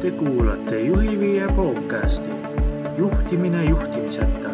Te kuulate Juhiviie podcasti juhtimine juhtimiseta.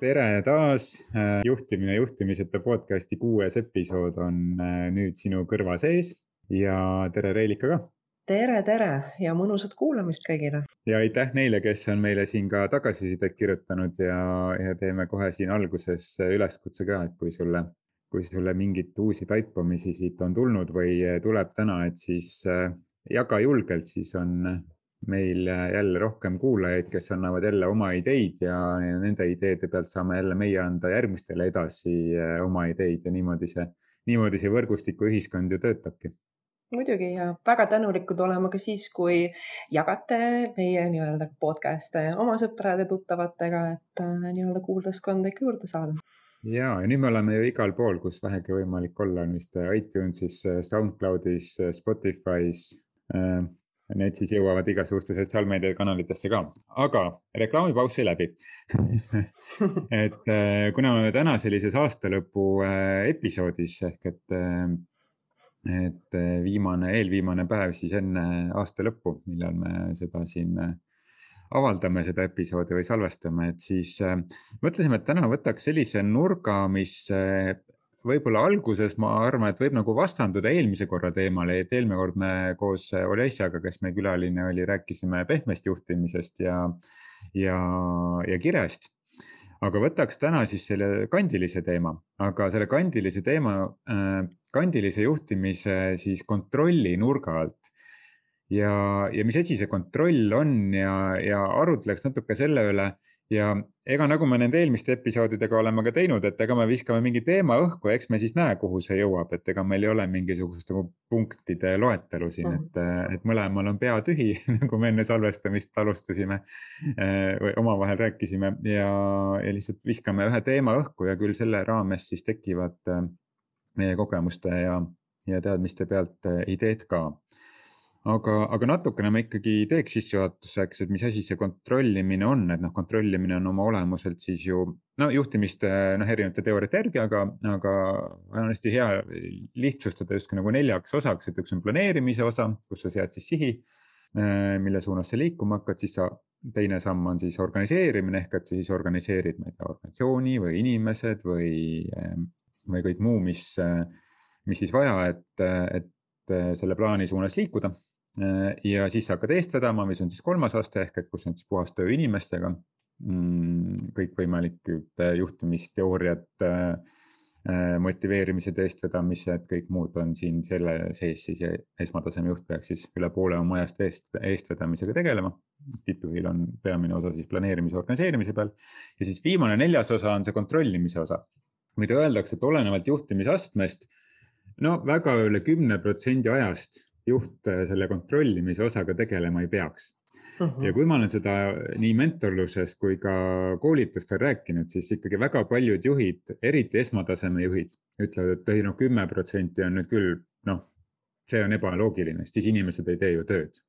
tere taas, juhtimine juhtimiseta podcasti kuues episood on äh, nüüd sinu kõrva sees ja tere Reelika ka. tere, tere ja mõnusat kuulamist kõigile. ja aitäh neile, kes on meile siin ka tagasisidet kirjutanud ja, ja teeme kohe siin alguses üleskutse ka, et kui sulle kui sulle mingeid uusi taipamisi siit on tulnud või tuleb täna, et siis äh, jaga julgelt, siis on meil jälle rohkem kuulajaid, kes annavad jälle oma ideid ja nende ideede pealt saame jälle meie anda järgmistele edasi oma ideid ja niimoodi see, niimoodi see võrgustikuühiskond ju töötabki. Muidugi ja väga tänulikud olema ka siis, kui jagate meie nii-öelda podcast'e oma sõprade-tuttavatega, et äh, nii-öelda kuulduskonda ikka juurde saada ja, ja nüüd me oleme ju igal pool, kus vähegi võimalik olla, on vist äh, iTunesis, äh, SoundCloudis, äh, Spotify's. Need siis jõuavad igasuguste sotsiaalmeedia kanalitesse ka, aga reklaamipaus sai läbi et kuna me täna sellises aastalõpu episoodis ehk et, et viimane, eelviimane päev siis enne aasta lõppu, millal me seda siin avaldame seda episoodi või salvestame, et siis äh, mõtlesime, et täna võtaks sellise nurga, mis äh, võib-olla alguses ma arvan, et võib nagu vastanduda eelmise korra teemale, et eelmine kord me koos Olesjaga, kes meie külaline oli, rääkisime pehmest juhtimisest ja, ja, ja kirest. Aga võtaks täna siis selle kandilise teema, aga selle kandilise teema, äh, kandilise juhtimise siis kontrolli nurga alt ja, ja mis asi see kontroll on ja, ja arutleks natuke selle üle. Ja ega nagu me nende eelmiste episoodidega oleme ka teinud, et ega me viskame mingi teema õhku eks me siis näe, kuhu see jõuab, et ega meil ei ole mingisugust nagu punktide loetelu siin, et, et mõlemal on pea tühi nagu me enne salvestamist alustasime eh, või omavahel rääkisime. Ja, ja lihtsalt viskame ühe teema õhku ja küll selle raames siis tekivad eh, meie kogemuste ja, ja teadmiste pealt eh, ideed ka aga, aga natukene ma ikkagi teeks sissejuhatuseks, et mis asi see kontrollimine on, et noh, kontrollimine on oma olemuselt siis ju no juhtimist noh, erinevate teooriate järgi, aga, aga on hästi hea lihtsustada justkui nagu neljaks osaks, et üks on planeerimise osa, kus sa sead siis sihi, mille suunas sa liikuma hakkad, siis sa teine samm on siis organiseerimine ehk et sa siis organiseerid, ma ei tea, organisatsiooni või inimesed või, või kõik muu, mis, mis siis vaja, et, et selle plaani suunas liikuda. Äh, ja siis sa hakkad eest vedama, mis on siis kolmas aste ehk et kus on siis puhas töö inimestega. Mm, kõikvõimalikud juhtimisteooriad, äh, äh, motiveerimised, eestvedamised, kõik muud on siin selle sees siis ja esmataseme juht peaks siis üle poole oma ajast eest, eestvedamisega tegelema. tippjuhil on peamine osa siis planeerimise, organiseerimise peal ja siis viimane neljas osa on see kontrollimise osa. muidu öeldakse, et olenevalt juhtimisastmest no väga üle kümne protsendi ajast juht äh, selle kontrollimise osaga tegelema ei peaks uh. -huh. ja kui ma olen seda nii mentorluses kui ka koolitustel rääkinud, siis ikkagi väga paljud juhid, eriti esmataseme juhid, ütlevad, et ei no kümme protsenti on nüüd küll, noh, see on ebaloogiline, sest siis inimesed ei tee ju tööd.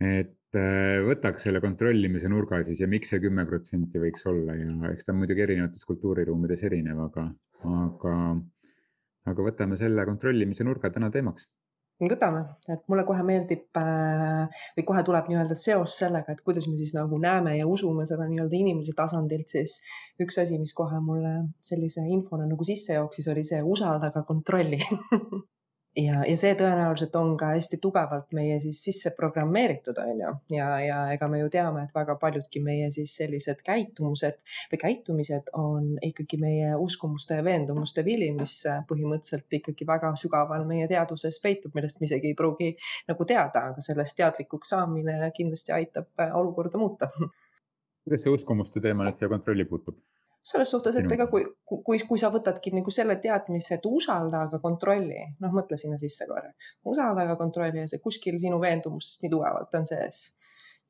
et äh, võtaks selle kontrollimise nurga siis ja miks see kümme protsenti võiks olla ja eks ta on muidugi erinevates kultuuriruumides erinev, aga, aga, aga võtame selle kontrollimise nurga täna teemaks võtame, et mulle kohe meeldib äh, või kohe tuleb nii-öelda seos sellega, et kuidas me siis nagu näeme ja usume seda nii-öelda inimese tasandilt, siis üks asi, mis kohe mulle sellise infona nagu sisse jooksis, oli see usalda, aga kontrolli ja, ja see tõenäoliselt on ka hästi tugevalt meie siis sisse programmeeritud, on ju, ja, ja ega me ju teame, et väga paljudki meie siis sellised käitumused või käitumised on ikkagi meie uskumuste ja veendumuste vili, mis põhimõtteliselt ikkagi väga sügaval meie teaduses peitub, millest me isegi ei pruugi nagu teada, aga sellest teadlikuks saamine kindlasti aitab olukorda muuta. kuidas see uskumuste teema nüüd siia kontrolli puutub? Selles suhtes, et ega kui, kui, kui sa võtadki nagu selle teadmise, et usalda, aga kontrolli, noh, mõtle sinna sisse korraks, usalda, aga kontrolli ja see kuskil sinu veendumustest nii tugevalt on sees,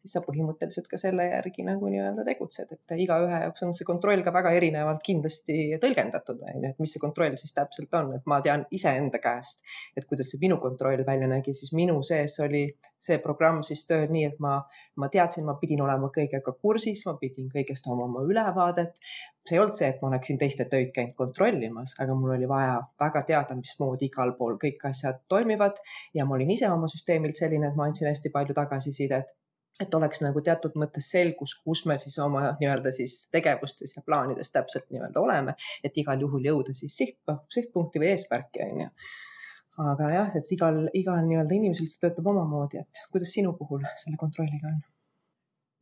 siis sa põhimõtteliselt ka selle järgi nagu nii-öelda tegutsed, et igaühe jaoks on see kontroll ka väga erinevalt kindlasti tõlgendatud, on ju, et mis see kontroll siis täpselt on, et ma tean iseenda käest, et kuidas see minu kontroll välja nägi, siis minu sees oli see programm siis tööl nii, et ma, ma teadsin, ma pidin olema kõigega kursis, ma pidin kõigest omama ülevaadet. see ei olnud see, et ma oleksin teiste töid käinud kontrollimas, aga mul oli vaja väga teada, mismoodi igal pool kõik asjad toimivad ja ma olin ise oma süsteemilt selline, et ma andsin hästi palju tagasisidet et oleks nagu teatud mõttes selgus, kus me siis oma nii-öelda siis tegevustes ja plaanides täpselt nii-öelda oleme, et igal juhul jõuda siis siht, sihtpunkti või eesmärki, on ju. aga jah, et igal, igal nii-öelda inimesel see töötab omamoodi, et kuidas sinu puhul selle kontrolliga on?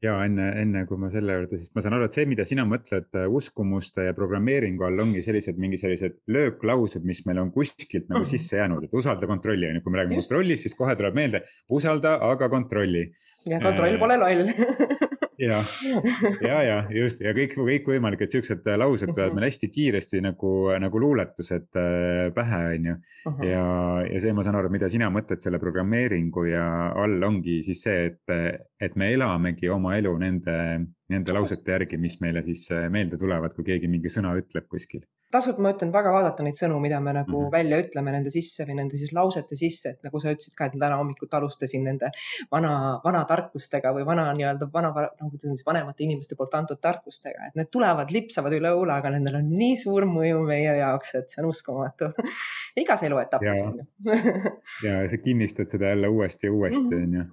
Ja enne, enne kui ma selle juurde, siis ma saan aru, et see, mida sina mõtled äh, uskumuste ja programmeeringu all, ongi sellised mingi sellised lööklaused, mis meil on kuskilt nagu mm. sisse jäänud, et usalda, kontrolli on ju, kui me räägime kontrollist, siis kohe tuleb meelde usalda, aga kontrolli. ja kontroll äh, pole loll ja, ja, ja just. Ja kõik, kõikvõimalikud siuksed laused tulevad meil hästi kiiresti nagu, nagu luuletused äh, pähe, on ju. ja, ja see, ma saan aru, mida sina mõtled selle programmeeringu ja all ongi siis see, et, et me elamegi oma elu nende, nende lausete järgi, mis meile siis äh, meelde tulevad, kui keegi mingi sõna ütleb kuskil tasub, ma ütlen, väga vaadata neid sõnu, mida me nagu mm -hmm. välja ütleme nende sisse või nende siis lausete sisse, et nagu sa ütlesid ka, et ma täna hommikul alustasin nende vana, vana tarkustega või vana nii-öelda vana, nagu siis vanemate inimeste poolt antud tarkustega, et need tulevad, lipsavad üle õula, aga nendel on nii suur mõju meie jaoks, et see on uskumatu. Igas eluetapis ju. Ja sa kinnistad seda jälle uuesti ja uuesti on ju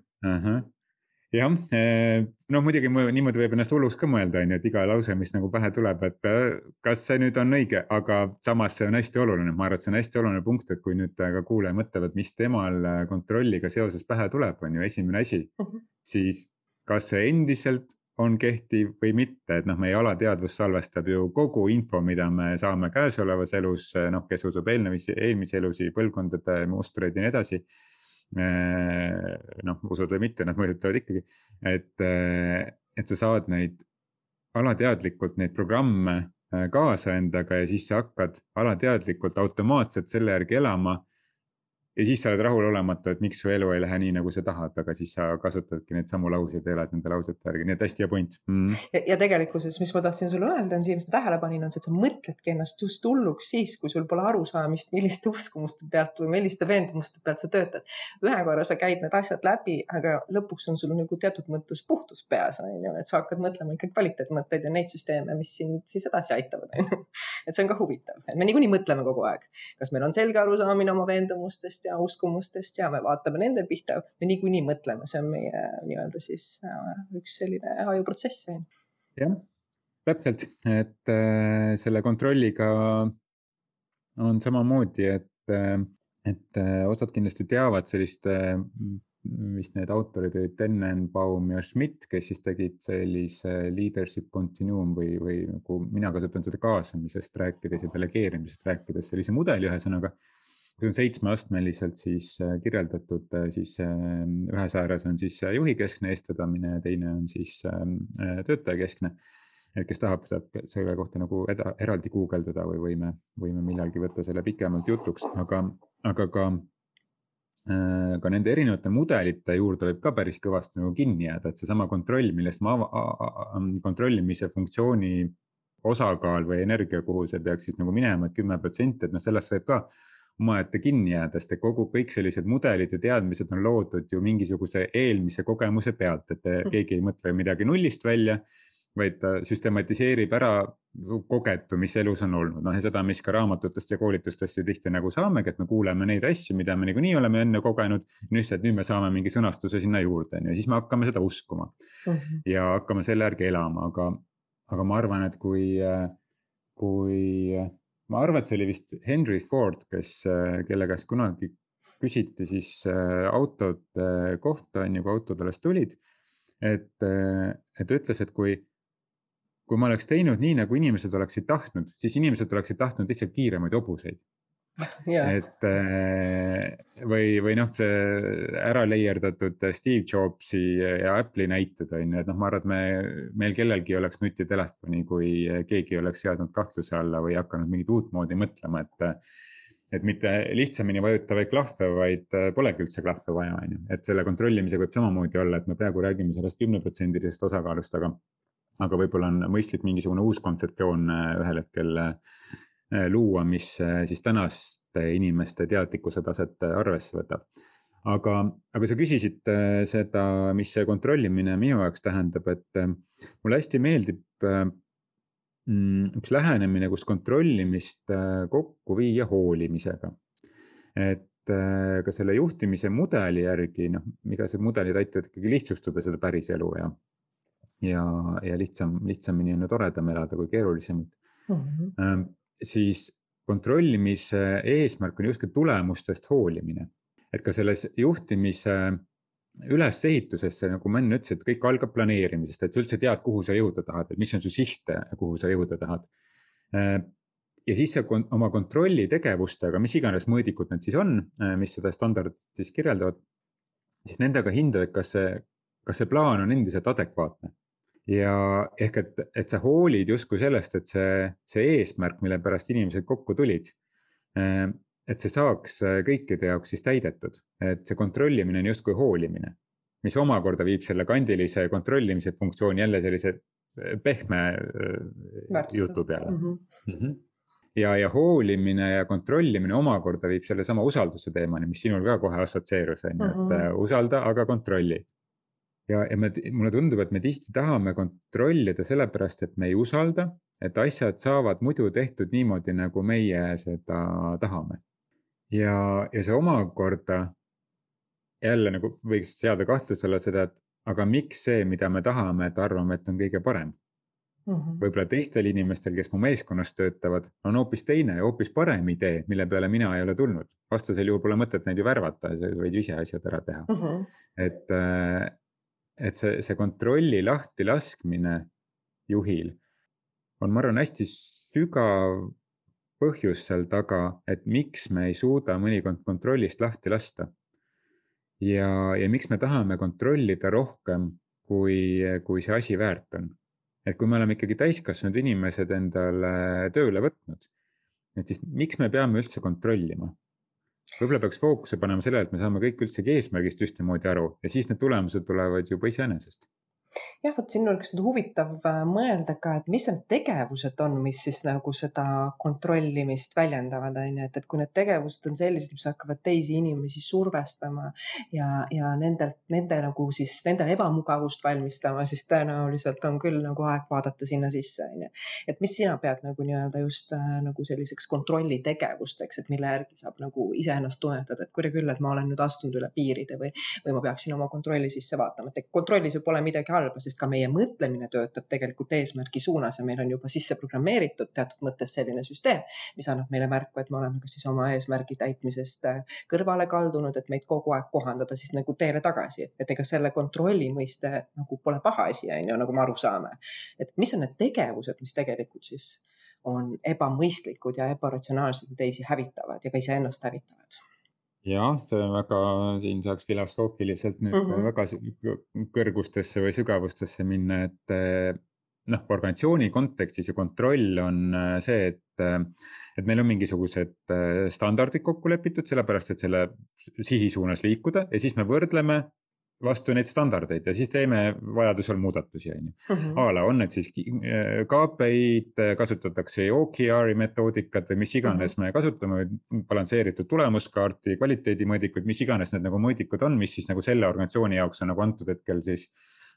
jah, eh, no muidugi niimoodi võib ennast hulluks ka mõelda, on ju, et iga lause, mis nagu pähe tuleb, et eh, kas see nüüd on õige, aga samas see on hästi oluline, ma arvan, et see on hästi oluline punkt, et kui nüüd ka kuulaja mõtlevad, mis temal eh, kontrolliga seoses pähe tuleb, on ju esimene asi uh, -huh. siis kas see endiselt on kehtiv või mitte, et noh, meie alateadvus salvestab ju kogu info, mida me saame käesolevas elus, noh, kes usub eelmisi, eelmisi elusid, põlvkondade mustreid ja nii edasi noh, usud või mitte, nad mõjutavad ikkagi, et, et sa saad neid alateadlikult neid programme äh, kaasa endaga ja siis sa hakkad alateadlikult automaatselt selle järgi elama ja siis sa oled rahulolematu, et miks su elu ei lähe nii, nagu sa tahad, aga siis sa kasutadki neid samu lauseid ja elad nende lausete järgi, nii et hästi hea point mm.. Ja, ja tegelikkuses, mis ma tahtsin sulle öelda, on see, mis ma tähele panin, on see, et sa mõtledki ennast just hulluks siis, kui sul pole arusaamist, milliste uskumuste pealt või milliste veendumuste pealt sa töötad. ühe korra sa käid need asjad läbi, aga lõpuks on sul nagu teatud mõttes puhtus peas, on ju, et sa hakkad mõtlema ikka kvaliteetmõtteid ja neid süsteeme, mis sind siis edasi aitavad, on ju. et see on ka huvitav, et me niikuinii mõtleme kogu aeg, kas meil on selge arusaamine oma veendumustest ja uskumustest ja me vaatame nende pihta, me niikuinii mõtleme, see on meie nii-öelda siis äh, üks selline ajuprotsess. jah, täpselt, et äh, selle kontrolliga on samamoodi, et, äh, et osad kindlasti teavad sellist vist need autorid olid Tenenbaum ja Schmidt, kes siis tegid sellise leadership continuum või, või nagu mina kasutan seda kaasamisest rääkides ja delegeerimisest rääkides sellise mudeli ühesõnaga see on seitsmeastmeliselt siis äh, kirjeldatud, äh, siis äh, ühes ääres on siis juhikeskne eestvedamine ja teine on siis töötajakeskne. et kes tahab, saab selle kohta nagu eda, eraldi guugeldada või võime, võime millalgi võtta selle pikemalt jutuks, aga, aga ka ka nende erinevate mudelite juurde võib ka päris kõvasti nagu kinni jääda, et seesama kontroll, millest ma, kontrollimise funktsiooni osakaal või energia, kuhu see peaks siis nagu minema, et kümme protsenti, et noh, sellest võib ka omaette kinni jääda, sest et kogu, kõik sellised mudelid ja teadmised on loodud ju mingisuguse eelmise kogemuse pealt, et mm. keegi ei mõtle midagi nullist välja, vaid ta süstematiseerib ära kogetu, mis elus on olnud, noh ja seda, mis ka raamatutest ja koolitustest ju tihti nagu saamegi, et me kuuleme neid asju, mida me niikuinii oleme enne kogenud. lihtsalt nüüd me saame mingi sõnastuse sinna juurde, on ju, siis me hakkame seda uskuma mm -hmm. ja hakkame selle järgi elama, aga, aga ma arvan, et kui, kui ma arvan, et see oli vist Henry Ford, kes, äh, kelle käest kunagi küsiti siis äh, autode kohta, on ju, kui autod alles tulid. et, äh, et ta ütles, et kui, kui ma oleks teinud nii, nagu inimesed oleksid tahtnud, siis inimesed oleksid tahtnud lihtsalt kiiremaid hobuseid yeah.. et äh, või, või noh, see ära leierdatud Steve Jobsi ja Apple'i näited on ju, et noh, ma arvan, et me, meil kellelgi oleks nutitelefoni, kui keegi oleks seadnud kahtluse alla või hakanud mingit uutmoodi mõtlema, et et mitte lihtsamini vajutavaid klahve, vaid äh, polegi üldse klahve vaja, on ju. et selle kontrollimisega võib samamoodi olla, et me praegu räägime sellest kümneprotsendilisest osakaalust, aga, aga võib-olla on mõistlik mingisugune uus kontseptsioon ühel hetkel luua, mis siis tänaste inimeste teadlikkuse taset arvesse võtab aga, aga sa küsisid seda, mis see kontrollimine minu jaoks tähendab, et mulle hästi meeldib Mm, üks lähenemine, kus kontrollimist äh, kokku viia hoolimisega. et äh, ka selle juhtimise mudeli järgi, noh, igasugused mudelid aitavad ikkagi lihtsustada seda päriselu ja, ja, ja lihtsam, lihtsamini on ju toredam elada kui keerulisemalt mm. -hmm. Siis kontrollimise eesmärk on justkui tulemustest hoolimine, et ka selles juhtimise ülesehitusesse, nagu ma enne ütlesin, et kõik algab planeerimisest, et sa üldse tead, kuhu sa jõuda tahad, et mis on su siht, kuhu sa jõuda tahad. ja siis sa oma kontrolli tegevustega, mis iganes mõõdikud need siis on, mis seda standardit siis kirjeldavad, siis nendega hindad, et kas see, kas see plaan on endiselt adekvaatne. Ja ehk et, et sa hoolid justkui sellest, et see, see eesmärk, mille pärast inimesed kokku tulid et see saaks äh, kõikide jaoks siis täidetud, et see kontrollimine on justkui hoolimine, mis omakorda viib selle kandilise kontrollimise funktsiooni jälle sellise äh, pehme äh, Väärtuste. jutu peale mm. -hmm. Mm -hmm. ja, ja hoolimine ja kontrollimine omakorda viib sellesama usalduse teemani, mis sinul ka kohe assotsieerus, on ju, et mhm. usalda, aga kontrolli. Ja, ja me, mulle tundub, et me tihti tahame kontrollida sellepärast, et me ei usalda, et asjad saavad muidu tehtud niimoodi, nagu meie seda tahame ja, ja see omakorda jälle nagu võiks seada kahtluse alla seda, et aga miks see, mida me tahame, et arvame, et on kõige parem mm -hmm.. võib-olla teistel inimestel, kes mu meeskonnas töötavad, on hoopis teine ja hoopis parem idee, mille peale mina ei ole tulnud. vastasel juhul pole mõtet neid ju värvata, sa võid ju ise asjad ära teha mm. -hmm. et, äh, et see, see kontrolli lahti laskmine juhil on, ma arvan, hästi sügav põhjus seal taga, et miks me ei suuda mõnikord kontrollist lahti lasta. ja, ja miks me tahame kontrollida rohkem, kui, kui see asi väärt on. et kui me oleme ikkagi täiskasvanud inimesed endale tööle võtnud, et siis miks me peame üldse kontrollima? Võib-olla peaks fookuse panema sellele, et me saame kõik üldsegi eesmärgist ühtemoodi aru ja siis need tulemused tulevad juba iseenesest jah, vot siin oleks nüüd huvitav äh, mõelda ka, et mis need tegevused on, mis siis nagu seda kontrollimist väljendavad, on ju, et, et kui need tegevused on sellised, mis hakkavad teisi inimesi survestama ja, ja nendelt, nende nagu siis nendele ebamugavust valmistama, siis tõenäoliselt on küll nagu aeg vaadata sinna sisse, on ju. et mis sina pead nagu nii-öelda just äh, nagu selliseks kontrollitegevusteks, et mille järgi saab nagu iseennast tunnetada, et kuule küll, et ma olen nüüd astunud üle piiride või, või ma peaksin oma kontrolli sisse vaatama, et kontrollis ju pole midagi halba, sest ka meie mõtlemine töötab tegelikult eesmärgi suunas ja meil on juba sisse programmeeritud teatud mõttes selline süsteem, mis annab meile märku, et me oleme kas siis oma eesmärgi täitmisest äh, kõrvale kaldunud, et meid kogu aeg kohandada siis nagu teele tagasi, et ega selle kontrolli mõiste nagu pole paha asi, on ju, nagu me aru saame. et mis on need tegevused, mis tegelikult siis on ebamõistlikud ja ebaratsionaalsed ja teisi hävitavad ja ka iseennast hävitavad jah, see on väga, siin saaks filosoofiliselt nüüd mm -hmm. väga kõrgustesse või sügavustesse minna, et eh, noh, organisatsiooni kontekstis ju kontroll on eh, see, et, eh, et meil on mingisugused standardid kokku lepitud, sellepärast et selle sihi suunas liikuda ja siis me võrdleme vastu neid standardeid ja siis teeme vajadusel muudatusi, on ju. Mhm. a la on need siis äh, KPI-d, kasutatakse OKR-i metoodikat või mis iganes mhm. me kasutame, balansseeritud tulemuskaarti, kvaliteedimõõdikuid, mis iganes need nagu mõõdikud on, mis siis nagu selle organisatsiooni jaoks on nagu antud hetkel siis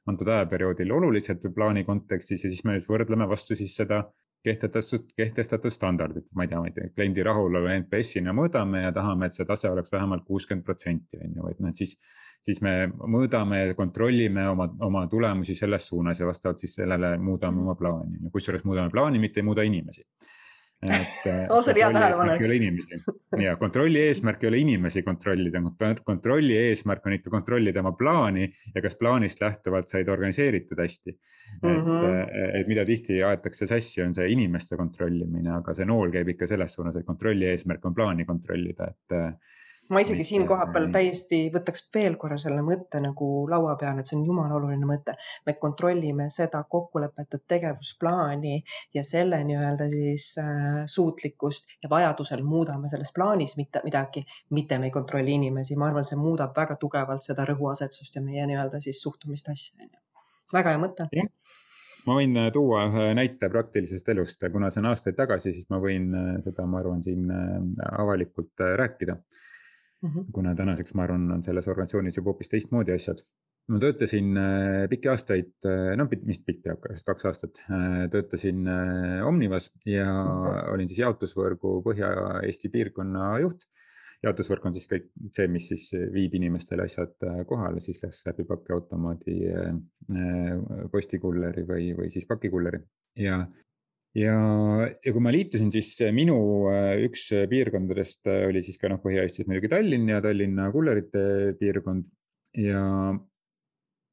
antud ajaperioodil olulised plaani kontekstis ja siis me nüüd võrdleme vastu siis seda kehtestatud, kehtestatud standardid, ma ei tea, ma ei tea, kliendi rahulolu NPS-ina mõõdame ja tahame, et see tase oleks vähemalt kuuskümmend protsenti, on ju, et noh, et siis, siis me mõõdame kontrollime oma, oma tulemusi selles suunas ja vastavalt siis sellele muudame oma plaani, kusjuures muudame plaani, mitte ei muuda inimesi oh, see oli hea tähelepanek. ja kontrolli eesmärk ei ole inimesi kontrollida, kontrolli eesmärk on ikka kontrollida oma plaani ja kas plaanist lähtuvalt said organiseeritud hästi mm. -hmm. et, mhm. et mida tihti aetakse sassi, on see inimeste kontrollimine, aga see nool käib ikka selles suunas, et kontrolli eesmärk on plaani kontrollida, et ma isegi siin kohapeal täiesti võtaks veel korra selle mõtte nagu laua peale, et see on jumala oluline mõte. me kontrollime seda kokkulepetud tegevusplaani ja selle nii-öelda siis äh, suutlikkust ja vajadusel muudame selles plaanis mitte midagi, mitte me ei kontrolli inimesi. ma arvan, see muudab väga tugevalt seda rõhuasetust ja meie nii-öelda siis suhtumist asja. väga hea mõte ma võin äh, tuua ühe näite praktilisest elust, kuna see on aastaid tagasi, siis ma võin äh, seda, ma arvan, siin avalikult rääkida mm. -hmm. kuna tänaseks, ma arvan, on selles organisatsioonis juba hoopis teistmoodi asjad. ma töötasin äh, pikki aastaid, äh, no mis pikki, kaks aastat, äh, töötasin Omnivas ja -hmm. olin siis jaotusvõrgu Põhja-Eesti piirkonna juht jaotusvõrk on siis kõik see, mis siis viib inimestele asjad kohale, siis kas läbi pakiautomaadi, postikulleri või, või siis pakikulleri ja ja, ja kui ma liitusin, siis minu äh, üks piirkondadest äh, oli siis ka noh, Põhja-Eestis muidugi Tallinn ja Tallinna kullerite piirkond ja,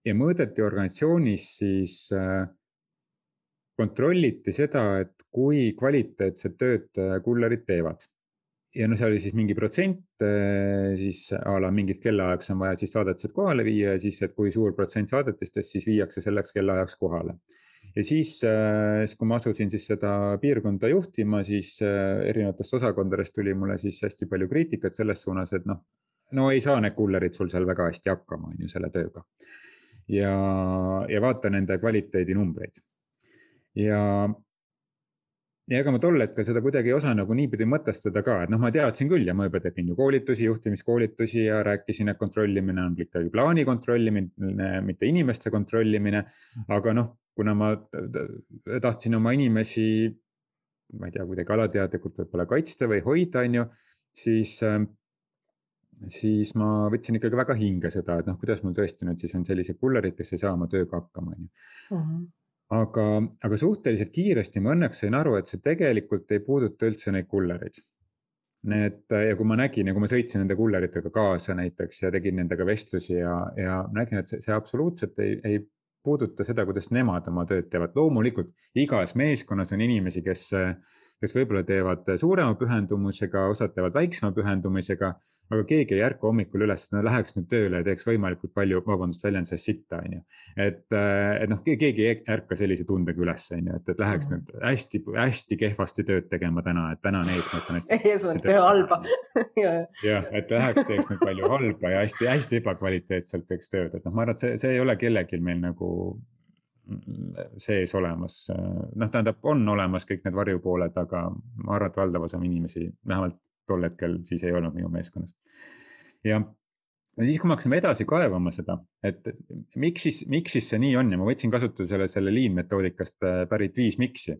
ja mõõdeti organisatsioonis siis äh, kontrolliti seda, et kui kvaliteetset tööd kullerid teevad. ja noh, seal oli siis mingi protsent, siis a la mingit kellaajaks on vaja siis saadetised kohale viia ja siis, et kui suur protsent saadetistest siis viiakse selleks kellaajaks kohale ja siis, äh, siis, kui ma asusin siis seda piirkonda juhtima, siis äh, erinevatest osakondadest tuli mulle siis hästi palju kriitikat selles suunas, et noh, no ei saa need kullerid sul seal väga hästi hakkama, on ju, selle tööga. ja, ja vaata nende kvaliteedinumbreid. ja, ja ega ma tol hetkel seda kuidagi ei osa nagu niipidi mõtestada ka, et noh, ma teadsin küll ja ma juba tegin ju koolitusi, juhtimiskoolitusi ja rääkisin, et kontrollimine on ikkagi plaani kontrollimine, mitte inimeste kontrollimine. aga noh, kuna ma tahtsin oma inimesi, ma ei tea, kuidagi alateadlikult võib-olla kaitsta või hoida, on ju, siis, ähm, siis ma võtsin ikkagi väga hinge seda, et noh, kuidas mul tõesti nüüd siis on sellised kullerid, kes ei saa oma tööga hakkama, on ju. Aga, aga suhteliselt kiiresti ma õnneks sain aru, et see tegelikult ei puuduta üldse neid kullereid. Need ja kui ma nägin ja kui ma sõitsin nende kulleritega kaasa näiteks ja tegin nendega vestlusi ja, ja nägin, et see, see absoluutselt ei, ei puuduta seda, kuidas nemad oma tööd teevad. loomulikult igas meeskonnas on inimesi, kes, kes võib-olla teevad suurema pühendumusega, osad teevad väiksema pühendumisega, aga keegi ei ärka hommikul üles, et no läheks nüüd tööle ja teeks võimalikult palju, vabandust väljenduse sitta, on ju. et, et noh, keegi ei ärka sellise tundega üles, on ju, et, et läheks -hmm. nüüd hästi-hästi kehvasti tööd tegema täna, et tänane eesmärk on hästi. eesmärk teha halba jah, et läheks, teeks nüüd palju halba ja hästi-hästi ebakvaliteetselt teeks tööd, et noh, ma arvan, et see, see ei ole kellelgi meil nagu sees olemas. noh, tähendab, on olemas kõik need varjupooled, aga ma arvan, et valdav osa inimesi, vähemalt tol hetkel siis ei olnud minu meeskonnas. ja ja siis, kui me hakkasime edasi kaevama seda, et miks siis, miks siis see nii on ja ma võtsin kasutusele selle lean metoodikast äh, pärit viis miks'i.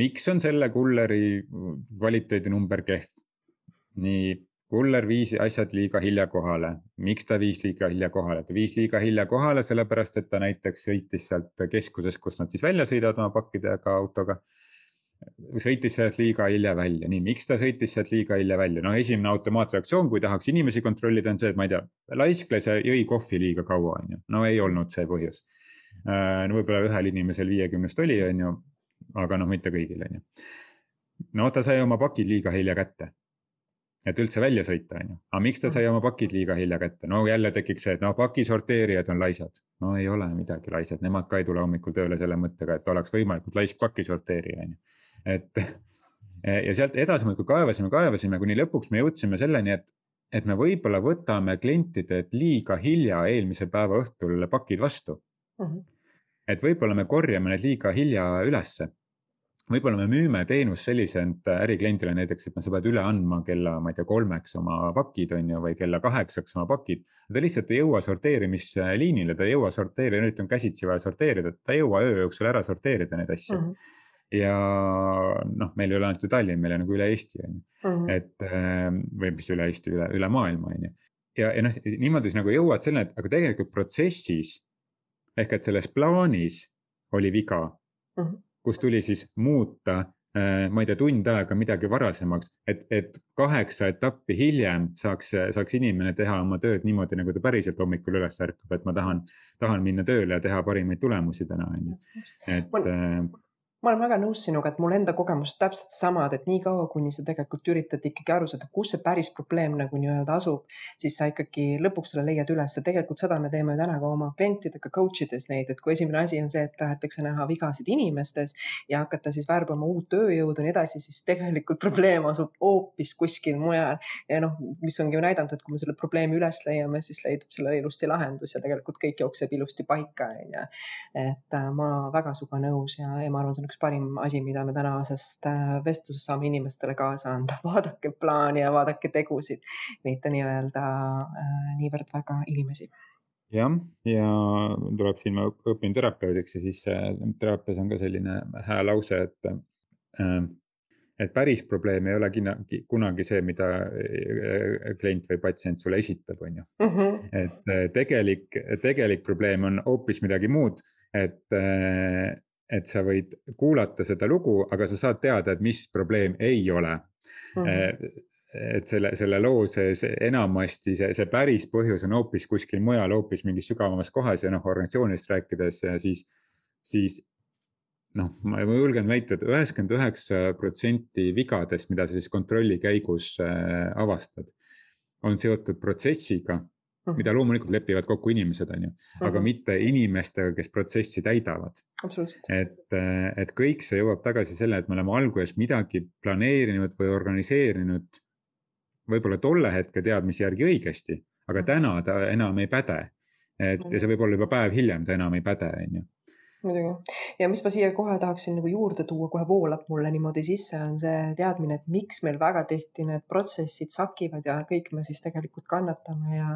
miks on selle kulleri kvaliteedinumber kehv? nii kuller viis asjad liiga hilja kohale. miks ta viis liiga hilja kohale? ta viis liiga hilja kohale sellepärast, et ta näiteks sõitis sealt keskusest, kust nad siis välja sõidavad oma pakkidega autoga. sõitis sealt liiga hilja välja, nii, miks ta sõitis sealt liiga hilja välja? noh, esimene automaatreaktsioon, kui tahaks inimesi kontrollida, on see, et ma ei tea, laiskles ja jõi kohvi liiga kaua, on ju. no ei olnud see põhjus. Äh, no võib-olla ühel inimesel viiekümnest oli, on ju, aga noh, mitte kõigil, on ju. no ta sai oma pakid liiga hilja kätte et üldse välja sõita, on ju. aga miks ta sai oma pakid liiga hilja kätte? no jälle tekiks see, et no pakisorteerijad on laisad. no ei ole midagi laisad, nemad ka ei tule hommikul tööle selle mõttega, et oleks võimalikult laisk pakisorteerija, on ju. et ja sealt edasi muudkui kaevasime, kaevasime, kuni lõpuks me jõudsime selleni, et, et me võib-olla võtame klientidelt liiga hilja eelmise päeva õhtul pakid vastu mm. -hmm. et võib-olla me korjame need liiga hilja ülesse võib-olla me müüme teenust selliselt ärikliendile näiteks, et noh, sa pead üle andma kella, ma ei tea, kolmeks oma pakid on ju, või kella kaheksaks oma pakid. ta lihtsalt ei jõua sorteerimisliinile, ta ei jõua sorteerida, nüüd on käsitsi vaja sorteerida, ta ei jõua öö jooksul ära sorteerida neid asju mm. -hmm ja noh, meil ei ole ainult ju Tallinn, meil on nagu üle Eesti on ju, mhm. et ähm, või mis üle Eesti, üle, üle maailma on ju. ja, ja noh, niimoodi sa nagu jõuad selleni, et aga tegelikult protsessis ehk et selles plaanis oli viga mm. -hmm kus tuli siis muuta äh, ma ei tea, tund aega midagi varasemaks, et, et kaheksa etappi hiljem saaks, saaks inimene teha oma tööd niimoodi, nagu ta päriselt hommikul üles ärkab, et ma tahan, tahan minna tööle ja teha parimaid tulemusi täna, on ju. et. Ma olen väga nõus sinuga, et mul enda kogemused täpselt samad, et niikaua, kuni sa tegelikult üritad ikkagi aru saada, kus see päris probleem nagu nii-öelda asub, siis sa ikkagi lõpuks selle leiad üles ja tegelikult seda me teeme täna ka oma klientidega coach ides neid, et kui esimene asi on see, et tahetakse näha vigasid inimestes ja hakata siis värbama uut tööjõudu ja nii edasi, siis tegelikult probleem asub hoopis kuskil mujal. ja noh, mis ongi ju näidanud, et kui me selle probleemi üles leiame, siis leidub sellele ilusti lahendus ja tegelikult kõik jookseb ilusti paika, onju. et äh, ma väga sinuga nõus ja, ja ma arvan, see on üks parim asi, mida me tänasest äh, vestlusest saame inimestele kaasa anda. vaadake plaani ja vaadake tegusid, mitte nii-öelda äh, niivõrd väga inimesi jah, ja tuleb siin, ma õpin terapeudiks ja siis teraapias on ka selline hää lause, et äh, et päris probleem ei ole kunagi see, mida klient või patsient sulle esitab, on ju. Mhm. et tegelik, tegelik probleem on hoopis midagi muud, et et sa võid kuulata seda lugu, aga sa saad teada, et mis probleem ei ole mm. -hmm. et selle, selle loo sees enamasti see, see päris põhjus on hoopis kuskil mujal, hoopis mingis sügavamas kohas ja noh, organisatsioonist rääkides, siis, siis noh, ma julgen väita et, et üheksakümmend üheksa protsenti vigadest, mida sa siis kontrolli käigus äh, avastad, on seotud protsessiga. Mida loomulikult lepivad kokku inimesed, on ju, aga mhm. mitte inimestega, kes protsessi täidavad. et, et kõik see jõuab tagasi selle, et me oleme alguses midagi planeerinud või organiseerinud võib-olla tolle hetke teadmise järgi õigesti, aga mhm. täna ta enam ei päde. et ja see võib olla juba päev hiljem, ta enam ei päde, on ju muidugi. ja mis ma siia kohe tahaksin nagu juurde tuua, kohe voolab mulle niimoodi sisse, on see teadmine, et miks meil väga tihti need protsessid sakivad ja kõik me siis tegelikult kannatame ja,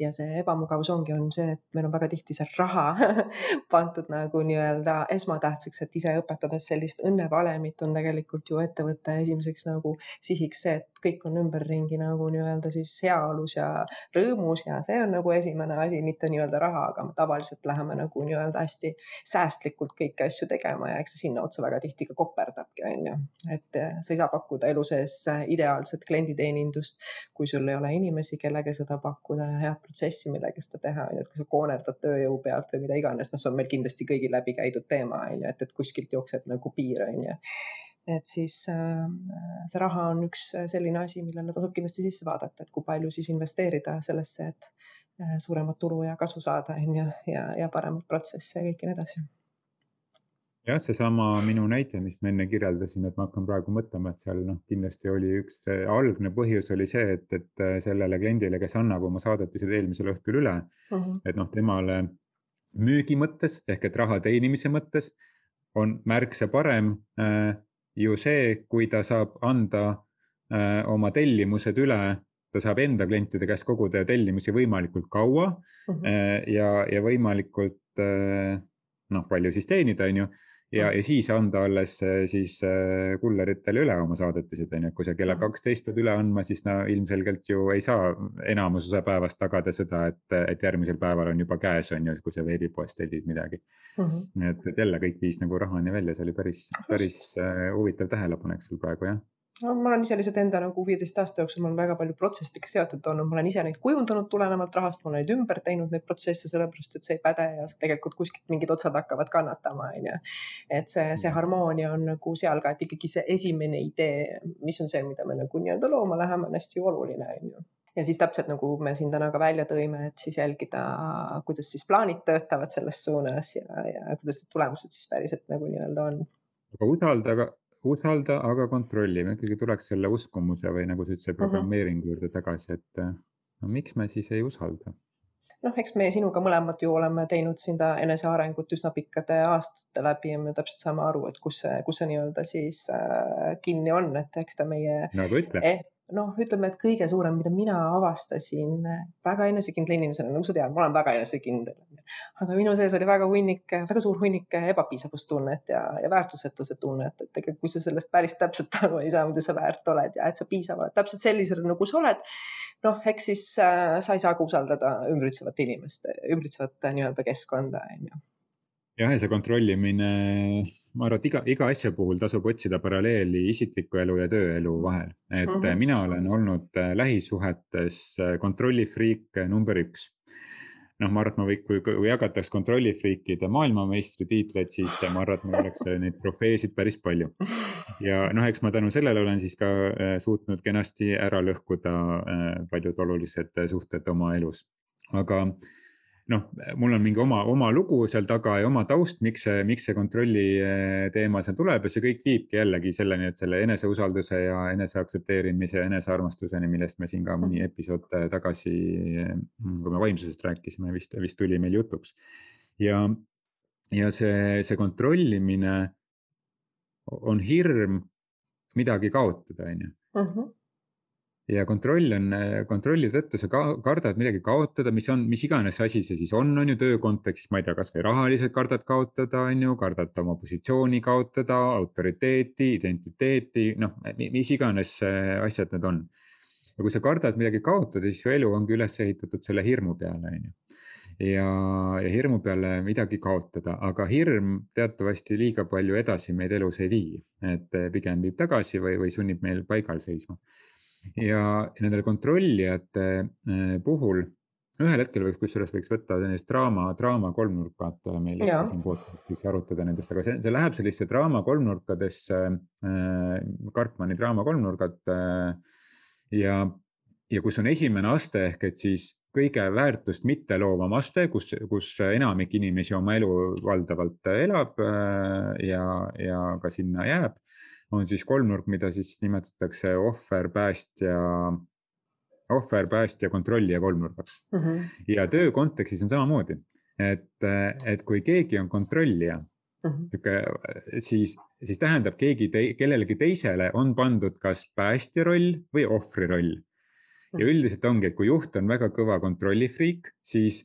ja see ebamugavus ongi, on see, et meil on väga tihti see raha pandud nagu nii-öelda esmatähtsaks, et ise õpetades sellist õnnevalemit on tegelikult ju ettevõtte esimeseks nagu sihiks see, et kõik on ümberringi nagu nii-öelda siis heaolus ja rõõmus ja see on nagu esimene asi, mitte nii-öelda raha, aga tavaliselt läheme nagu nii-öelda hästi säästvalt säästlikult kõiki asju tegema ja eks see sinna otsa väga tihti ka koperdabki, on ju. et eh, sa ei saa pakkuda elu sees ideaalset klienditeenindust, kui sul ei ole inimesi, kellega seda pakkuda ja head protsessi, millega seda teha, on ju, et kui sa koonerdad tööjõu pealt või mida iganes, noh, see on meil kindlasti kõigil läbi käidud teema, on ju, et, et kuskilt jookseb nagu piir, on ju. Et siis äh, see raha on üks selline asi, millele tasub kindlasti sisse vaadata, et kui palju siis investeerida sellesse, et äh, suuremat tulu ja kasu saada, on ju, ja, ja paremat protsessi ja kõike nii edasi jah, seesama minu näide, mis ma enne kirjeldasin, et ma hakkan praegu mõtlema, et seal noh, kindlasti oli üks algne põhjus oli see, et, et äh, sellele kliendile, kes annab oma saadetised eelmisel õhtul üle uh, -huh. et noh, temale müügi mõttes ehk et raha teenimise mõttes on märksa parem äh, ju see, kui ta saab anda äh, oma tellimused üle ta saab enda klientide käest koguda tellimusi võimalikult kaua uh -huh. äh, ja, ja võimalikult äh, noh, palju siis teenida, on ju. ja, ja siis anda alles äh, siis äh, kulleritele üle oma saadetised, on ju, et kui sa kella kaksteist pead üle andma, siis no ilmselgelt ju ei saa enamus osa päevast tagada seda, et, et järgmisel päeval on juba käes, on ju, kui sa veebipoest tellid midagi mm. -hmm. et, et jälle kõik viis nagu rahani välja, see oli päris, päris äh, huvitav tähelepanek sul praegu jah no ma olen ise lihtsalt enda nagu viieteist aasta jooksul, ma olen väga palju protsessidega seotud olnud, ma olen ise neid kujundanud tulenevalt rahast, ma olen neid ümber teinud, neid protsesse, sellepärast et see ei päde ja tegelikult kuskilt mingid otsad hakkavad kannatama, onju. et see, see harmoonia on nagu seal ka, et ikkagi see esimene idee, mis on see, mida me nagu nii-öelda looma läheme, on hästi oluline, onju ja siis täpselt nagu me siin täna ka välja tõime, et siis jälgida, kuidas siis plaanid töötavad selles suunas ja, ja kuidas need tulemused siis päriselt nagu nii-öelda on. aga usalda, usalda, aga kontrolli, me ikkagi tuleks selle uskumuse või nagu sa ütlesid, programmeeringu juurde tagasi, et no miks me siis ei usalda? noh, eks me sinuga mõlemad ju oleme teinud seda enesearengut üsna pikkade aastate läbi ja me täpselt saame aru, et kus see, kus see nii-öelda siis äh, kinni on, et eks ta meie nagu ütle eh, noh, ütleme, et kõige suurem, mida mina avastasin väga enesekindla inimesena, nagu sa tead, ma olen väga enesekindel. aga minu sees oli väga hunnik, väga suur hunnik ebapiisavustunnet ja, ja väärtusetuse tunnet, et tegelikult kui sa sellest päris täpselt aru ei saa, mida sa väärt oled ja et sa piisav oled täpselt sellisena, nagu sa oled. noh, eks siis äh, sa ei saa ka usaldada ümbritsevat inimest, ümbritsevat nii-öelda keskkonda, onju jah, ja see kontrollimine, ma arvan, et iga, iga asja puhul tasub otsida paralleeli isikliku elu ja tööelu vahel. et mm -hmm. mina olen olnud äh, lähisuhetes äh, kontrollifriik number üks. noh, ma arvan, et ma või, kui, kui jagataks kontrollifriikide maailmameistritiitleid, siis ma arvan, et mul oleks neid trofeesid päris palju. ja noh, eks ma tänu sellele olen siis ka äh, suutnud kenasti ära lõhkuda äh, paljud olulised suhted oma elus. aga noh, mul on mingi oma, oma lugu seal taga ja oma taust, miks see, miks see kontrolli eh, teema seal tuleb ja see kõik viibki jällegi selleni, et selle eneseusalduse ja eneseaktsepteerimise ja enesearmastuseni, millest me siin ka mõni episood eh, tagasi, eh, kui me vaimsusest rääkisime, vist, vist tuli meil jutuks. ja, ja see, see kontrollimine on hirm midagi kaotada, on ju mhm ja kontroll on, kontrolli tõttu sa ka, kardad midagi kaotada, mis on, mis iganes asi see siis on, on ju töö kontekstis, ma ei tea, kasvõi rahaliselt kardad kaotada, on ju, kardad oma positsiooni kaotada, autoriteeti, identiteeti, noh, mis iganes asjad need on. ja kui sa kardad midagi kaotada, siis su elu ongi üles ehitatud selle hirmu peale, on ju. Ja, ja hirmu peale midagi kaotada, aga hirm teatavasti liiga palju edasi meid elus ei vii, et pigem viib tagasi või, või sunnib meil paigal seisma ja nendel kontrollijate äh, puhul ühel hetkel võiks, kusjuures võiks võtta sellist draama, draama kolmnurkat meil siin podcast'is arutada nendest, aga see, see läheb selliste draama kolmnurkadesse äh,, Karpmani draama kolmnurgad äh, ja, ja kus on esimene aste ehk et siis kõige väärtust mitte loovam aste, kus, kus enamik inimesi oma elu valdavalt elab äh, ja, ja ka sinna jääb on siis kolmnurk, mida siis nimetatakse ohver, päästja, ohver, päästja, kontrollija kolmnurgaks mm. -hmm. ja töö kontekstis on samamoodi, et, et kui keegi on kontrollija mm, -hmm. siis, siis tähendab keegi te, kellelegi teisele on pandud kas päästja roll või ohvri roll. Ja üldiselt ongi, et kui juht on väga kõva kontrollifriik, siis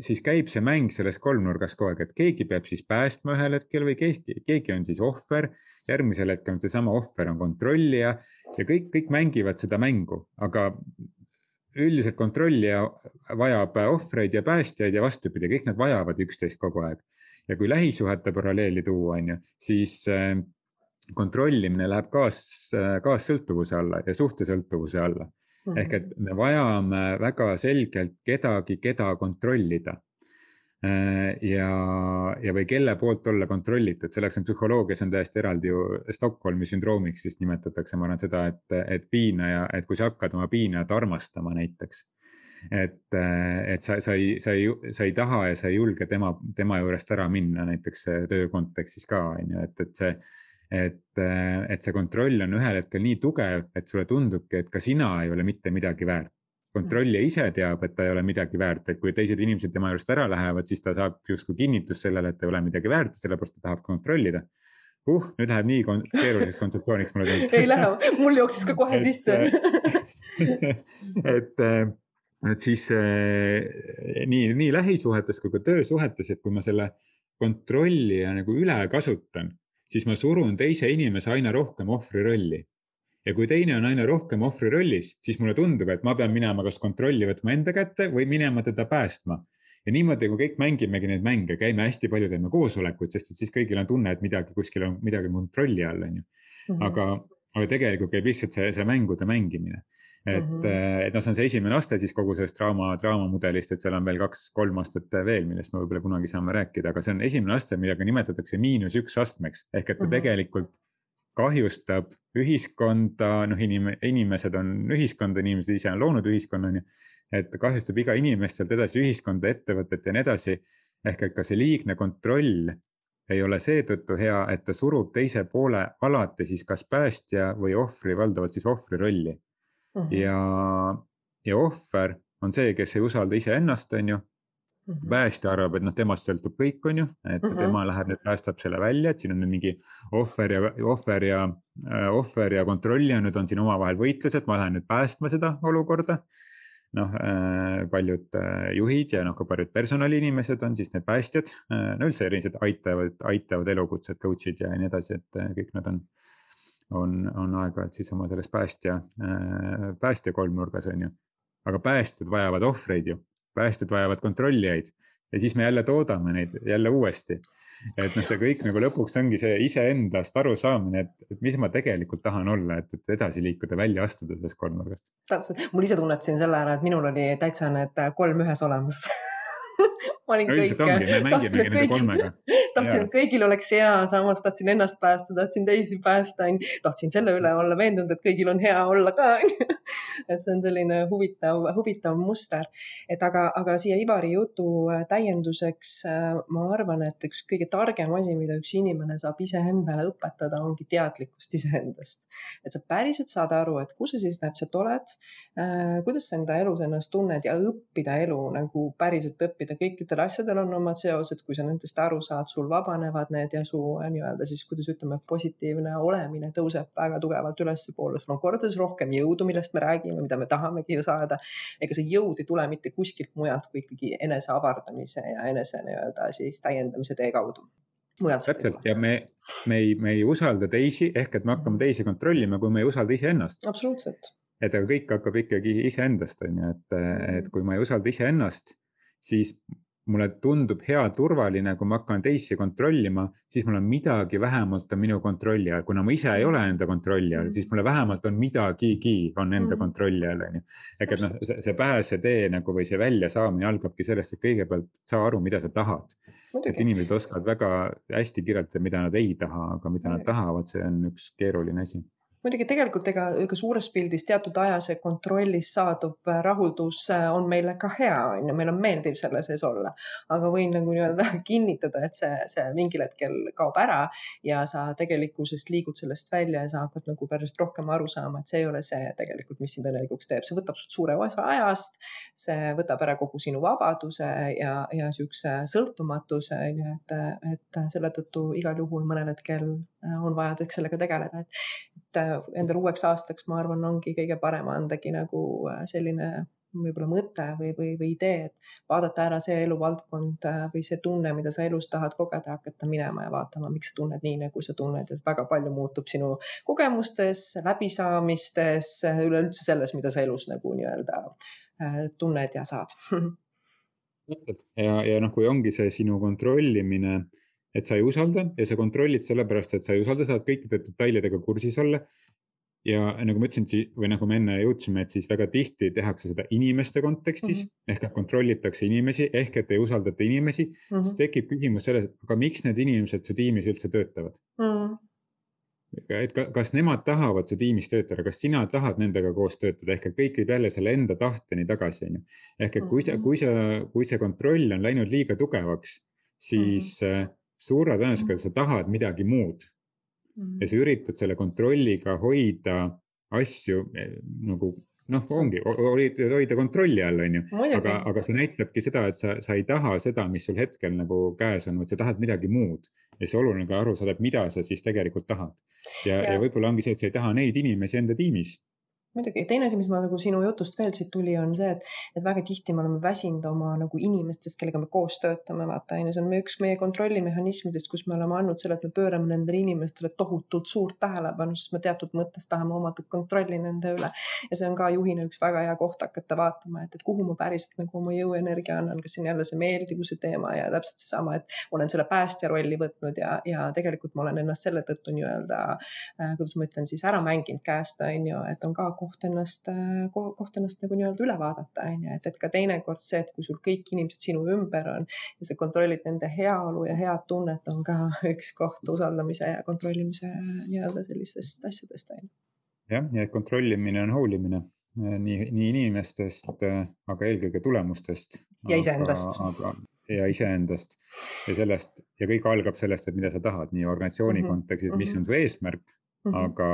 siis käib see mäng selles kolmnurgas kogu aeg, et keegi peab siis päästma ühel hetkel või keegi, keegi on siis ohver. järgmisel hetkel on seesama ohver on kontrollija ja kõik, kõik mängivad seda mängu, aga üldiselt kontrollija vajab ohvreid ja päästjaid ja vastupidi, kõik nad vajavad üksteist kogu aeg. ja kui lähisuhete paralleeli tuua, on ju, siis äh, kontrollimine läheb kaas, kaassõltuvuse alla ja suhtesõltuvuse alla ehk et me vajame väga selgelt kedagi, keda kontrollida. Äh, ja, ja, või kelle poolt olla kontrollitud, selleks on psühholoogias on täiesti eraldi ju Stockholmi sündroomiks vist nimetatakse, ma arvan seda, et, et piinaja, et kui sa hakkad oma piinajat armastama näiteks et, et sa, sa ei, sa ei, sa ei taha ja sa ei julge tema, tema juurest ära minna näiteks töö kontekstis ka on ju, et, et see et, et see kontroll on ühel hetkel nii tugev, et sulle tundubki, et ka sina ei ole mitte midagi väärt. kontrollija ise teab, et ta ei ole midagi väärt, et kui teised inimesed tema juurest ära lähevad, siis ta saab justkui kinnitust sellele, et ta ei ole midagi väärt, sellepärast ta tahab kontrollida uh, nüüd läheb nii keeruliseks kontseptsiooniks mulle tundub. ei lähe, mul jooksis ka kohe sisse et, et siis nii, nii lähisuhetes kui ka töösuhetes, et kui ma selle kontrollija nagu üle kasutan siis ma surun teise inimese aina rohkem ohvri rolli. ja kui teine on aina rohkem ohvri rollis, siis mulle tundub, et ma pean minema kas kontrolli võtma enda kätte või minema teda päästma. ja niimoodi, kui kõik mängimegi neid mänge, käime hästi palju, teeme koosolekuid, sest et siis kõigil on tunne, et midagi kuskil on midagi kontrolli all, on ju. Mhm. aga aga tegelikult käib lihtsalt see, see mängude mängimine. Et mm, -hmm. et noh, see on see esimene aste siis kogu sellest draama, draamamudelist, et seal on veel kaks-kolm astet veel, millest me võib-olla kunagi saame rääkida, aga see on esimene aste, millega nimetatakse miinus üks astmeks ehk et ta mm -hmm. tegelikult kahjustab ühiskonda, noh, inim-, inimesed on ühiskond, inimesed ise on loonud ühiskonna, on ju. et kahjustab iga inimest sealt edasi ühiskonda, ettevõtet ja nii edasi. ehk et ka see liigne kontroll ei ole seetõttu hea, et ta surub teise poole alati siis kas päästja või ohvri, valdavalt siis ohvri rolli mm. -hmm. ja, ja ohver on see, kes ei usalda iseennast, on ju Mm päästja arvab, et noh, temast sõltub kõik, on ju, et mm -hmm. tema läheb nüüd päästab selle välja, et siin on nüüd mingi ohver ja ohver ja äh, ohver ja kontrollija nüüd on siin omavahel võitlused, ma lähen nüüd päästma seda olukorda noh, äh, paljud äh, juhid ja noh, ka paljud personaliinimesed on siis need päästjad, no üldse sellised aitavad, aitavad elukutsed, coach'id ja nii edasi, et kõik nad on, on, on aeg-ajalt siis oma selles päästja, päästja kolmnurgas on ju. aga päästjad vajavad ohvreid ju, päästjad vajavad kontrollijaid. Ja siis me jälle toodame neid jälle uuesti. Et noh, see kõik nagu lõpuks ongi see iseendast arusaamine, et, et mis ma tegelikult tahan olla, et, et edasi liikuda, välja astuda sellest kolmnurgast. täpselt, mul ise tunnetasin selle ära, et minul oli täitsa need kolm ühes olemas ma olin kõik, tahtsin, et kõigil, tahtsin, et kõigil oleks hea, samas tahtsin ennast päästa, tahtsin teisi päästa, tahtsin selle üle olla veendunud, et kõigil on hea olla ka, et see on selline huvitav, huvitav muster. et aga, aga siia Ivari jutu äh, täienduseks äh, ma arvan, et üks kõige targem asi, mida üks inimene saab iseendale õpetada, ongi teadlikkust iseendast. et sa päriselt saad aru, et kus sa siis täpselt oled, äh, kuidas sa enda elus ennast tunned ja õppida elu nagu päriselt õppida, kõikidel asjadel on omad seosed, kui sa nendest aru saad, sul vabanevad need ja su nii-öelda siis, kuidas ütleme, positiivne olemine tõuseb väga tugevalt ülespoole, sul on kordades rohkem jõudu, millest me räägime, mida me tahamegi ju saada. ega see jõud ei tule mitte kuskilt mujalt kui ikkagi enese avardamise ja enese nii-öelda siis täiendamise tee kaudu täpselt ja me, me ei, me ei usalda teisi ehk et me hakkame teisi kontrollima, kui me ei usalda iseennast. absoluutselt. et aga kõik hakkab ikkagi iseendast, on ju, et, et kui ma ei usalda iseennast, siis mulle tundub hea turvaline, kui ma hakkan teisi kontrollima, siis mul on midagi vähemalt on minu kontrolli all, kuna ma ise ei ole enda kontrolli all, siis mulle vähemalt on midagigi on enda mm. kontrolli all, onju. ehk et noh, see pääsetee nagu või see väljasaamine algabki sellest, et kõigepealt saa aru, mida sa tahad. et inimesed oskavad väga hästi kirjeldada, mida nad ei taha, aga mida nad tahavad, see on üks keeruline asi muidugi tegelikult ega, ega suures pildis teatud aja see kontrollis saadud rahuldus äh, on meile ka hea, on ju, meil on meeldiv selle sees olla. aga võin nagu nii-öelda kinnitada, et see, see mingil hetkel kaob ära ja sa tegelikkusest liigud sellest välja ja sa hakkad nagu pärast rohkem aru saama, et see ei ole see tegelikult, mis sind õnnelikuks teeb, see võtab sult suure osa ajast. see võtab ära kogu sinu vabaduse ja, ja siukse sõltumatuse on ju, et, et selle tõttu igal juhul mõnel hetkel on vaja sellega tegeleda, et endale uueks aastaks, ma arvan, ongi kõige parem andagi nagu äh, selline võib-olla mõte või, või, või idee, et vaadata ära see eluvaldkond äh, või see tunne, mida sa elus tahad kogeda, hakata minema ja vaatama, miks sa tunned nii, nagu sa tunned, et väga palju muutub sinu kogemustes, läbisaamistes, üleüldse selles, mida sa elus nagu nii-öelda äh, tunned ja saad. Ja, ja noh, kui ongi see sinu kontrollimine et sa ei usalda ja sa kontrollid sellepärast, et sa ei usalda, saad kõikide detailidega kursis olla. ja nagu ma ütlesin või nagu me enne jõudsime, et siis väga tihti tehakse seda inimeste kontekstis mm -hmm. ehk et kontrollitakse inimesi ehk et ei usaldata inimesi mm. -hmm. siis tekib küsimus selles, aga miks need inimesed su tiimis üldse töötavad mm? -hmm et kas nemad tahavad su tiimis töötada, kas sina tahad nendega koos töötada, ehk et kõik viib jälle selle enda tahteni tagasi, onju. ehk et kui sa, kui sa, kui see kontroll on läinud liiga tugevaks, siis mm -hmm suure tõenäosusega sa tahad midagi muud mm. -hmm. ja sa üritad selle kontrolliga hoida asju eh, nagu noh, ongi, hoida kontrolli all, on ju. aga, aga see näitabki seda, et sa, sa ei taha seda, mis sul hetkel nagu käes on, vaid sa tahad midagi muud. ja siis oluline ka aru saada, et mida sa siis tegelikult tahad. ja, ja, ja võib-olla ongi see, et sa ei taha neid inimesi enda tiimis muidugi, teine asi, mis ma nagu sinu jutust veel siit tuli, on see, et, et väga tihti me oleme väsinud oma nagu inimestest, kellega me koos töötame, vaata on ju, see on üks meie kontrollimehhanismidest, kus me oleme andnud selle, et me pöörame nendele inimestele tohutult suurt tähelepanu, sest me teatud mõttes tahame omada kontrolli nende üle. ja see on ka juhina üks väga hea koht hakata vaatama, et, et kuhu ma päriselt nagu oma jõuenergia annan, kas see on jälle see meeldivuse teema ja täpselt seesama, et olen selle päästja rolli võtnud ja, ja tegelikult ma olen ennast selle tõttu nii-öelda äh,, kuidas ma ütlen siis ära mänginud käest, on ju, et on ka koht ennast, koht ennast nagu nii-öelda üle vaadata, on ju, et, et ka teinekord see, et kui sul kõik inimesed sinu ümber on ja sa kontrollid nende heaolu ja head tunnet, on ka üks koht usaldamise ja kontrollimise nii-öelda sellistest asjadest, on ju. jah, ja et kontrollimine on hoolimine nii, nii inimestest, aga eelkõige tulemustest. ja iseendast. ja iseendast ja sellest ja kõik algab sellest, et mida sa tahad, nii organisatsiooni mm -hmm. kontekstis, mis -hmm. on su eesmärk Mm -hmm. aga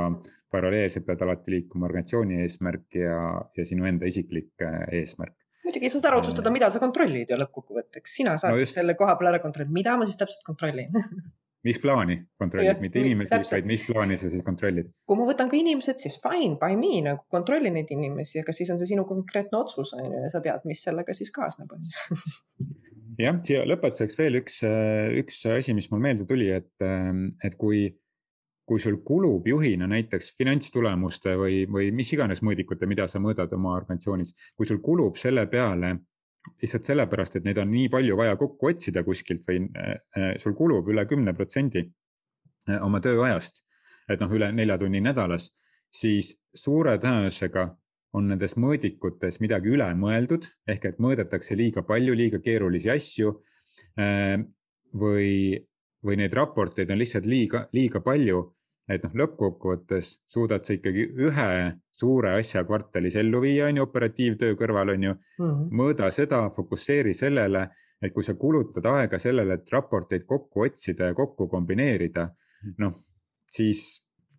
paralleelselt pead alati liikuma organisatsiooni eesmärk ja, ja sinu enda isiklik äh, eesmärk. muidugi sa saad ära otsustada, mida sa kontrollid ju lõppkokkuvõtteks, sina saad no just... selle koha peal ära kontrollida, mida ma siis täpselt kontrollin mis plaani kontrollid, mitte inimesi, vaid mis plaani sa siis kontrollid? kui ma võtan ka inimesed, siis fine by me nagu kontrolli neid inimesi, aga siis on see sinu konkreetne otsus on ju ja sa tead, mis sellega siis kaasneb on ju. jah, siia lõpetuseks veel üks, äh, üks asi, mis mul meelde tuli, et, äh, et kui kui sul kulub juhina näiteks finantstulemuste või, või mis iganes mõõdikute, mida sa mõõdad oma organisatsioonis, kui sul kulub selle peale lihtsalt sellepärast, et neid on nii palju vaja kokku otsida kuskilt või äh, sul kulub üle kümne protsendi äh, oma tööajast, et noh, üle nelja tunni nädalas, siis suure tõenäosusega on nendes mõõdikutes midagi üle mõeldud, ehk et mõõdetakse liiga palju, liiga keerulisi asju. või, või neid raporteid on lihtsalt liiga, liiga palju et noh, lõppkokkuvõttes suudad sa ikkagi ühe suure asja kvartalis ellu viia, on ju, operatiivtöö kõrval, on ju mm. -hmm. mõõda seda, fokusseeri sellele, et kui sa kulutad aega sellele, et raporteid kokku otsida ja kokku kombineerida, noh, siis,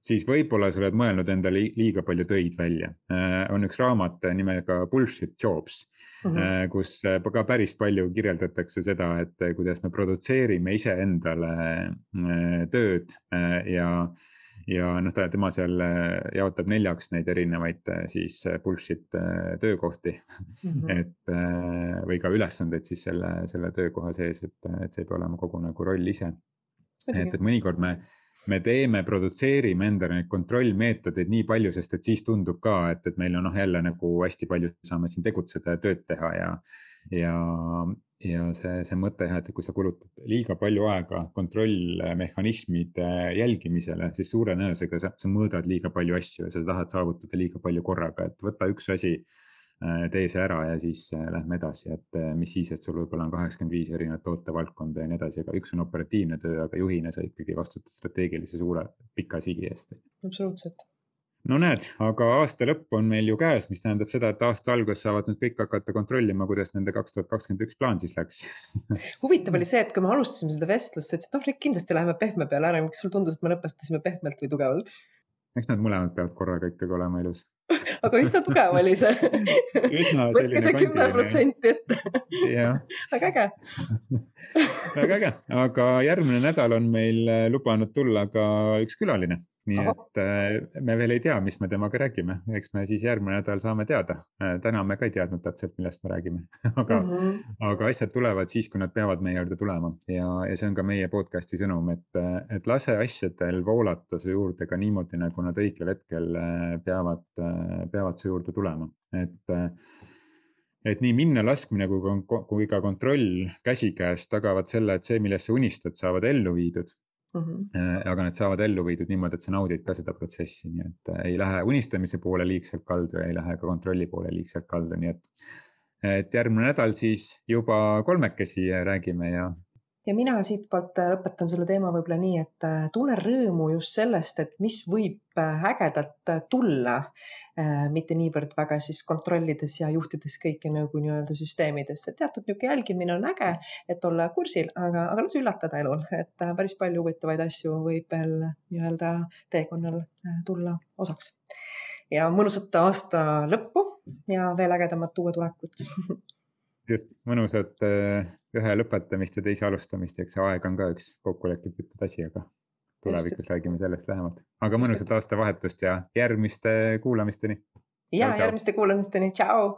siis võib-olla sa oled mõelnud endale liiga palju töid välja. Äh, on üks raamat nimega Bullshit Jobs mm, -hmm. kus äh, ka päris palju kirjeldatakse seda, et kuidas me produtseerime iseendale tööd ja ja noh, ta, tema seal äh, jaotab neljaks neid erinevaid äh, siis äh, bullshit töökohti mm. -hmm. et või ka ülesandeid siis selle, selle töökoha sees, et, et see ei pea olema kogu nagu roll ise. et, et mõnikord me, me teeme, produtseerime endale neid kontrollmeetodeid nii palju, sest et siis tundub ka, et, et meil on noh, jälle nagu hästi palju saame siin tegutseda ja tööd teha ja, ja, ja see, see mõte jah, et kui sa kulutad liiga palju aega kontrollmehhanismide jälgimisele, siis suure tõenäosusega sa, sa mõõdad liiga palju asju ja sa tahad saavutada liiga palju korraga, et võta üks asi, äh, tee see ära ja siis äh, lähme edasi, et äh, mis siis, et sul võib-olla on kaheksakümmend viis erinevat tootevaldkonda ja nii edasi, aga üks on operatiivne töö, aga juhina sa ikkagi vastutad strateegilise suure pika sigi eest. absoluutselt no näed, aga aasta lõpp on meil ju käes, mis tähendab seda, et aasta alguses saavad nüüd kõik hakata kontrollima, kuidas nende kaks tuhat kakskümmend üks plaan siis läks. Huvitav oli see, et kui me alustasime seda vestlust, sa ütlesid, et noh, kindlasti läheme pehme peale ära. kas sul tundus, et me lõpetasime pehmelt või tugevalt? eks nad mõlemad peavad korraga ikkagi olema ilus aga üsna tugev oli see. Võtke see kümme protsenti ette. Väga äge. Väga äge, aga järgmine nädal on meil lubanud tulla ka üks külaline nii Aha. et äh, me veel ei tea, mis me temaga räägime, eks me siis järgmine nädal saame teada. Äh, täna me ka ei teadnud täpselt, millest me räägime aga mm, -hmm. aga asjad tulevad siis, kui nad peavad meie juurde tulema ja, ja see on ka meie podcast'i sõnum, et, et lase asjadel voolata su juurde ka niimoodi, nagu nad õigel hetkel äh, peavad, peavad su juurde tulema, et et nii minna laskmine kui, kui ka kontroll käsikäes tagavad selle, et see, millest sa unistad, saavad ellu viidud Mm -hmm. aga need saavad ellu viidud niimoodi, et sa naudid ka seda protsessi, nii et äh, ei lähe unistamise poole liigselt kaldu ja ei lähe ka kontrolli poole liigselt kaldu, nii et. et järgmine nädal siis juba kolmekesi räägime ja ja mina siitpoolt äh, lõpetan selle teema võib-olla nii, et äh, tunnen rõõmu just sellest, et mis võib äh, ägedat tulla, mitte niivõrd väga siis kontrollides ja juhtides kõiki nagu nii-öelda süsteemidesse. teatud niisugune jälgimine on äge, et olla kursil, aga, aga las üllatada elul, et päris palju huvitavaid asju võib veel nii-öelda teekonnal tulla osaks. ja mõnusat aasta lõppu ja veel ägedamat uue tulekut just, mõnusat ühe lõpetamist ja teise alustamist, eks see aeg on ka üks kokku lepitud asi, aga tulevikus just. räägime sellest lähemalt. aga mõnusat aastavahetust ja järgmiste kuulamisteni. ja järgmiste kuulamisteni, tšau.